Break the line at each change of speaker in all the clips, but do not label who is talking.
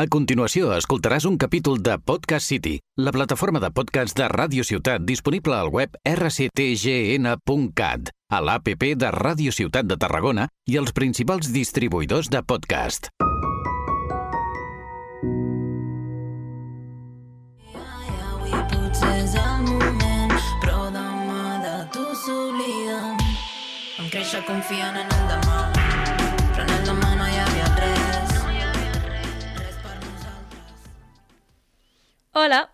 A continuació, escoltaràs un capítol de Podcast City, la plataforma de podcast de Ràdio Ciutat disponible al web rctgn.cat, a l'APP de Ràdio Ciutat de Tarragona i els principals distribuïdors de podcast.
Confiant en el demà, però en el demà no
Hola!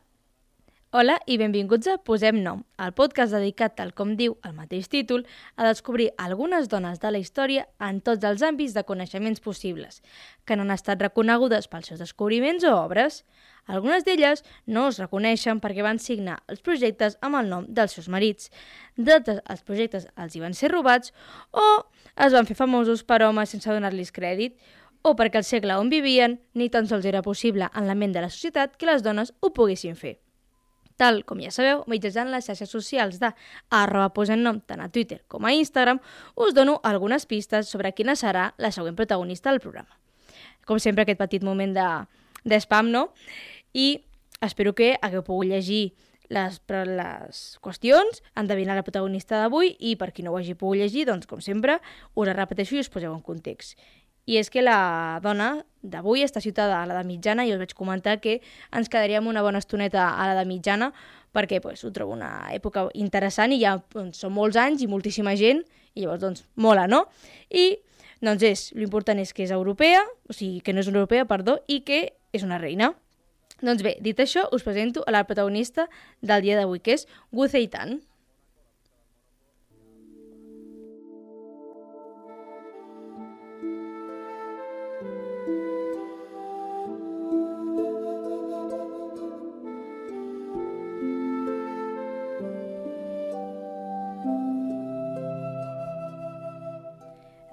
Hola i benvinguts a Posem Nom, el podcast dedicat, tal com diu el mateix títol, a descobrir algunes dones de la història en tots els àmbits de coneixements possibles, que no han estat reconegudes pels seus descobriments o obres. Algunes d'elles no es reconeixen perquè van signar els projectes amb el nom dels seus marits. D'altres, els projectes els hi van ser robats o es van fer famosos per homes sense donar-los crèdit, o perquè el segle on vivien ni tan sols era possible en la ment de la societat que les dones ho poguessin fer. Tal com ja sabeu, mitjançant les xarxes socials de arroba posem nom tant a Twitter com a Instagram, us dono algunes pistes sobre quina serà la següent protagonista del programa. Com sempre, aquest petit moment de, de spam, no? I espero que hagueu pogut llegir les, les qüestions, endevinar la protagonista d'avui i per qui no ho hagi pogut llegir, doncs, com sempre, us la repeteixo i us poseu en context. I és que la dona d'avui està ciutada a l'edat mitjana i us vaig comentar que ens quedaríem una bona estoneta a l'edat mitjana perquè pues, ho trobo una època interessant i ja doncs, són molts anys i moltíssima gent i llavors doncs mola, no? I doncs és, l'important és que és europea, o sigui, que no és europea, perdó, i que és una reina. Doncs bé, dit això, us presento a la protagonista del dia d'avui, que és Wu Zeitan.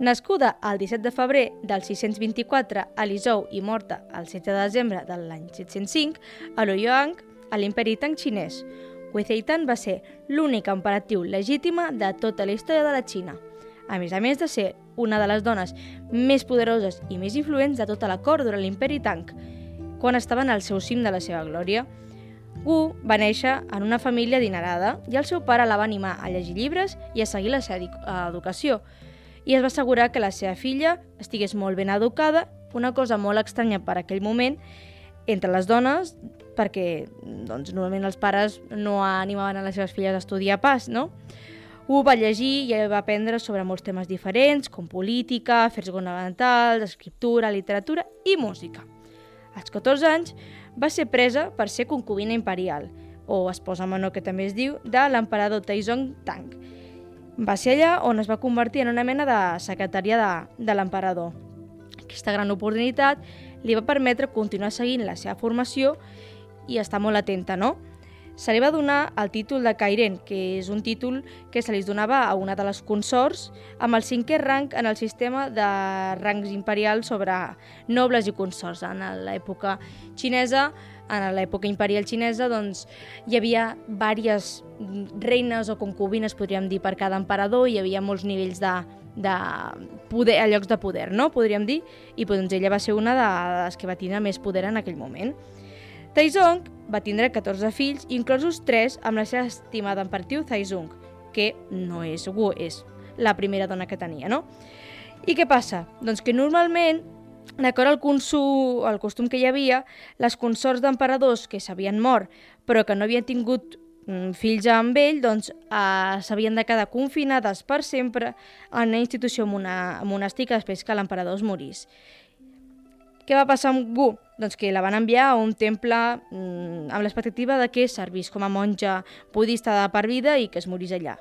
Nascuda el 17 de febrer del 624 a Lisou i morta el 7 de desembre de l'any 705 a Luoyang, a l'imperi Tang xinès, Huizeitan va ser l'única emperatriu legítima de tota la història de la Xina, a més a més de ser una de les dones més poderoses i més influents de tota la cort durant l'imperi Tang, quan estaven al seu cim de la seva glòria. Wu va néixer en una família adinerada i el seu pare la va animar a llegir llibres i a seguir la seva edu- educació, i es va assegurar que la seva filla estigués molt ben educada, una cosa molt estranya per aquell moment entre les dones, perquè doncs, normalment els pares no animaven a les seves filles a estudiar pas, no? Wu va llegir i va aprendre sobre molts temes diferents, com política, afers governamentals, escriptura, literatura i música. Als 14 anys va ser presa per ser concubina imperial, o esposa menor que també es diu, de l'emperador Taizong Tang, va ser allà on es va convertir en una mena de secretària de, de l'emperador. Aquesta gran oportunitat li va permetre continuar seguint la seva formació i estar molt atenta, no? Se li va donar el títol de Cairen, que és un títol que se li donava a una de les consorts amb el cinquè rang en el sistema de rangs imperials sobre nobles i consorts. En l'època xinesa, en l'època imperial xinesa, doncs, hi havia diverses reines o concubines, podríem dir, per cada emperador, hi havia molts nivells de, de poder, a llocs de poder, no? podríem dir, i doncs, ella va ser una de les que va tindre més poder en aquell moment. Taizong va tindre 14 fills, inclosos 3 amb la seva estimada emperatriu Taizong, que no és Wu, és la primera dona que tenia, no? I què passa? Doncs que normalment, d'acord al, consum, al costum que hi havia, les consorts d'emperadors que s'havien mort però que no havien tingut mm, fills amb ell, doncs eh, s'havien de quedar confinades per sempre en una institució mona monàstica després que l'emperador es morís. Què va passar amb Wu? Doncs que la van enviar a un temple mmm, amb l'expectativa de que servís com a monja budista de per vida i que es morís allà.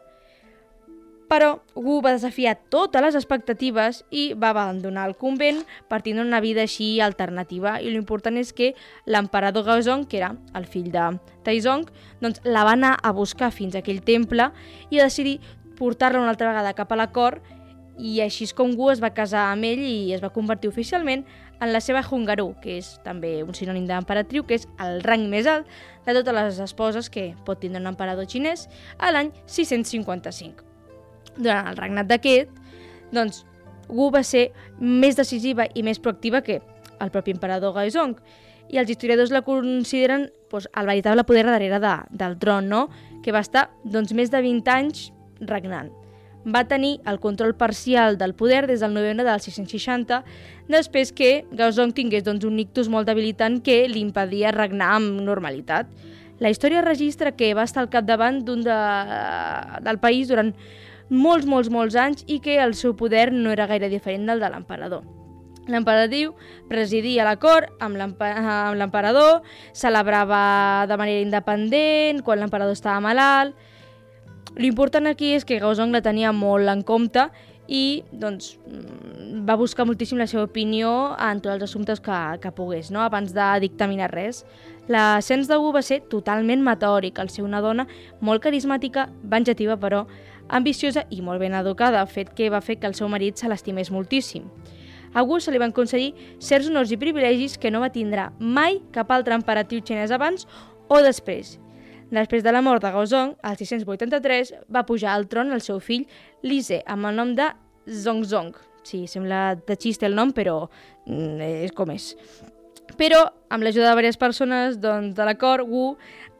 Però Wu va desafiar totes les expectatives i va abandonar el convent per tindre una vida així alternativa i l'important és que l'emperador Gaozong, que era el fill de Taizong, doncs la va anar a buscar fins a aquell temple i va decidir portar-la una altra vegada cap a la cort i així és com Wu es va casar amb ell i es va convertir oficialment en la seva Hungaru, que és també un sinònim d'emperatriu, que és el rang més alt de totes les esposes que pot tindre un emperador xinès a l'any 655. Durant el regnat d'aquest, doncs, Wu va ser més decisiva i més proactiva que el propi emperador Gaozong, i els historiadors la consideren doncs, el veritable poder darrere de, del tron, no? que va estar doncs, més de 20 anys regnant. Va tenir el control parcial del poder des del novembre del 660, després que Gaozong tingués doncs, un ictus molt debilitant que li impedia regnar amb normalitat. La història registra que va estar al capdavant d'un de, del país durant molts, molts, molts anys i que el seu poder no era gaire diferent del de l'emperador. L'emperadriu presidia la cort amb l'emperador, celebrava de manera independent quan l'emperador estava malalt. L'important aquí és que Gaozong la tenia molt en compte i doncs, mm, va buscar moltíssim la seva opinió en tots els assumptes que, que pogués, no? abans de dictaminar res. L'ascens de Wu va ser totalment meteòric, al ser una dona molt carismàtica, venjativa però ambiciosa i molt ben educada, fet que va fer que el seu marit se l'estimés moltíssim. A Wu se li van concedir certs honors i privilegis que no va tindre mai cap altre emperatiu xinès abans o després. Després de la mort de Gaozong, al 683, va pujar al tron el seu fill Li Ze, amb el nom de Zongzong. Sí, sembla de xiste el nom, però mm, és com és. Però, amb l'ajuda de diverses persones doncs, de la cort, Wu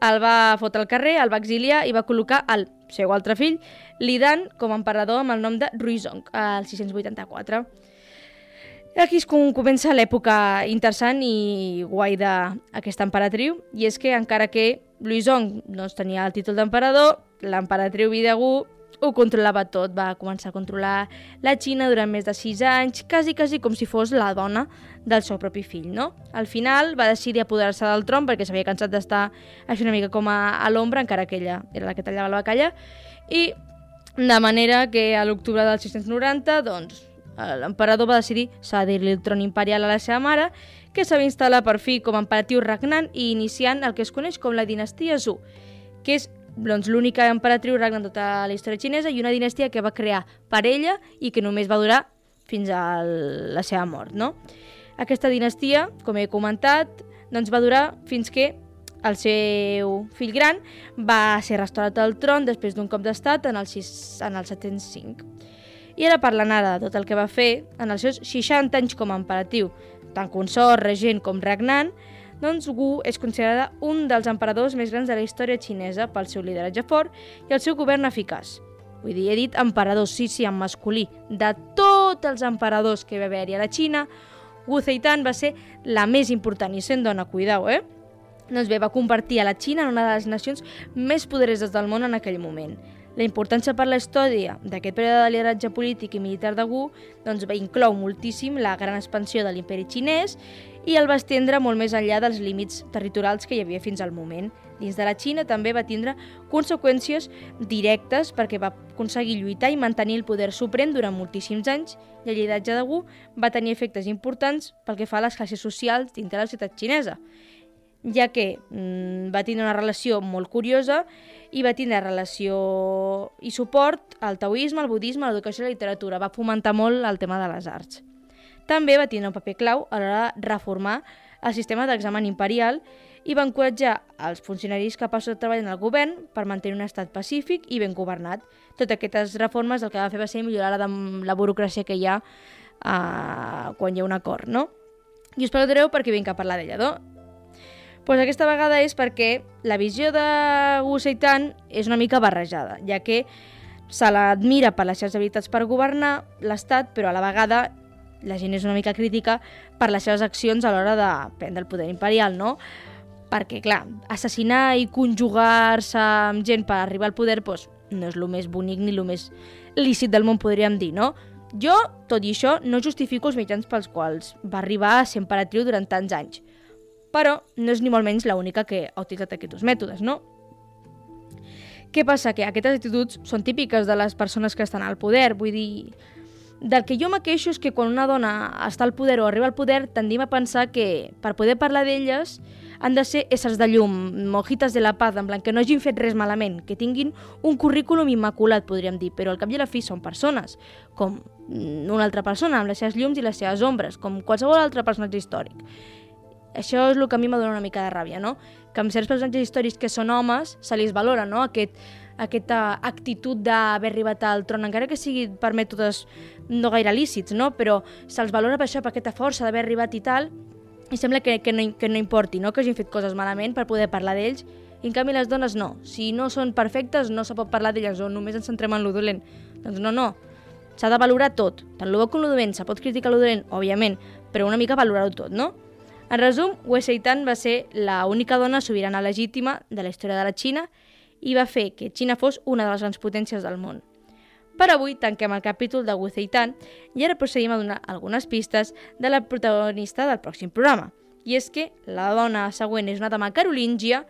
el va fotre al carrer, el va exiliar i va col·locar el seu altre fill, Li Dan, com a emperador amb el nom de Ruizong, al 684. Aquí com comença l'època interessant i guai d'aquesta emperatriu, i és que encara que Luizong doncs, tenia el títol d'emperador, l'emperatriu Videgu ho controlava tot, va començar a controlar la Xina durant més de 6 anys, quasi, quasi com si fos la dona del seu propi fill, no? Al final va decidir apoderar-se del tron perquè s'havia cansat d'estar així una mica com a, a l'ombra, encara que ella era la que tallava la bacalla, i de manera que a l'octubre del 690, doncs, l'emperador va decidir cedir-li el tron imperial a la seva mare, que s'havia instal·lat per fi com a emperatiu regnant i iniciant el que es coneix com la dinastia Zhu, que és doncs, l'única emperatriu regnant tota la història xinesa i una dinastia que va crear per ella i que només va durar fins a la seva mort. No? Aquesta dinastia, com he comentat, doncs va durar fins que el seu fill gran va ser restaurat al tron després d'un cop d'estat en, el en el 705. I ara parlant ara de tot el que va fer en els seus 60 anys com a emperatiu, tant consort, regent com regnant, doncs Wu és considerada un dels emperadors més grans de la història xinesa pel seu lideratge fort i el seu govern eficaç. Vull dir, he dit emperador, sí, sí, en masculí. De tots els emperadors que va haver-hi a la Xina, Wu Zeitan va ser la més important, i sent dona, cuidau, eh? Doncs bé, va convertir a la Xina en una de les nacions més poderoses del món en aquell moment. La importància per la història d'aquest període de lideratge polític i militar de Wu doncs, inclou moltíssim la gran expansió de l'imperi xinès i el va estendre molt més enllà dels límits territorials que hi havia fins al moment. Dins de la Xina també va tindre conseqüències directes perquè va aconseguir lluitar i mantenir el poder suprem durant moltíssims anys i el lideratge de Wu va tenir efectes importants pel que fa a les classes socials dintre de la ciutat xinesa ja que mm, va tindre una relació molt curiosa i va tindre relació i suport al taoisme, al budisme, a l'educació i la literatura. Va fomentar molt el tema de les arts. També va tindre un paper clau a l'hora de reformar el sistema d'examen imperial i va encoratjar els funcionaris capaços de treballar en el govern per mantenir un estat pacífic i ben governat. Totes aquestes reformes el que va fer va ser millorar la, la burocràcia que hi ha uh, quan hi ha un acord, no? I us preguntareu per què vinc a parlar d'ella, no? Pues aquesta vegada és perquè la visió de Wu Seitan és una mica barrejada, ja que se l'admira per les seves habilitats per governar l'Estat, però a la vegada la gent és una mica crítica per les seves accions a l'hora de prendre el poder imperial, no? Perquè, clar, assassinar i conjugar-se amb gent per arribar al poder doncs, no és el més bonic ni el més lícit del món, podríem dir, no? Jo, tot i això, no justifico els mitjans pels quals va arribar a ser imperatriu durant tants anys però no és ni molt menys l'única que ha utilitzat aquests mètodes, no? Què passa? Que aquestes actituds són típiques de les persones que estan al poder, vull dir... Del que jo me queixo és que quan una dona està al poder o arriba al poder tendim a pensar que per poder parlar d'elles han de ser éssers de llum, mojites de la paz, en plan que no hagin fet res malament, que tinguin un currículum immaculat, podríem dir, però al cap i a la fi són persones, com una altra persona, amb les seves llums i les seves ombres, com qualsevol altre personatge històric. Això és el que a mi m'ha donat una mica de ràbia, no? Que amb certs personatges històrics que són homes se li valora, no? Aquest, aquesta actitud d'haver arribat al tron, encara que sigui per mètodes no gaire lícits, no? Però se'ls valora per això, per aquesta força d'haver arribat i tal, i sembla que, que, no, que no importi, no? que hagin fet coses malament per poder parlar d'ells, i en canvi les dones no. Si no són perfectes no se pot parlar d'elles o només ens centrem en lo dolent. Doncs no, no. S'ha de valorar tot, tant lo bo com lo dolent. Se pot criticar lo dolent, òbviament, però una mica valorar-ho tot, no? En resum, Wu Seitan va ser la única dona sobirana legítima de la història de la Xina i va fer que Xina fos una de les grans potències del món. Per avui tanquem el capítol de Wu Zeitan i ara procedim a donar algunes pistes de la protagonista del pròxim programa. I és que la dona següent és una dama carolíngia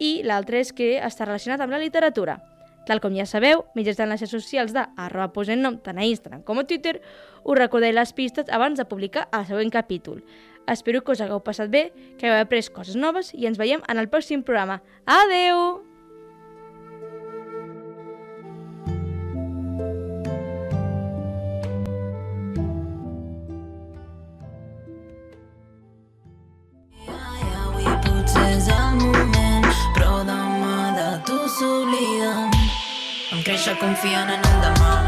i l'altra és que està relacionat amb la literatura. Tal com ja sabeu, mitjançant les xarxes socials de arroba posem nom tant a Instagram com a Twitter, us recordaré les pistes abans de publicar el següent capítol. Espero que us hagueu passat bé, que hagueu après coses noves i ens veiem en el pròxim programa. Adeu!
Em créixer confiant en el demà,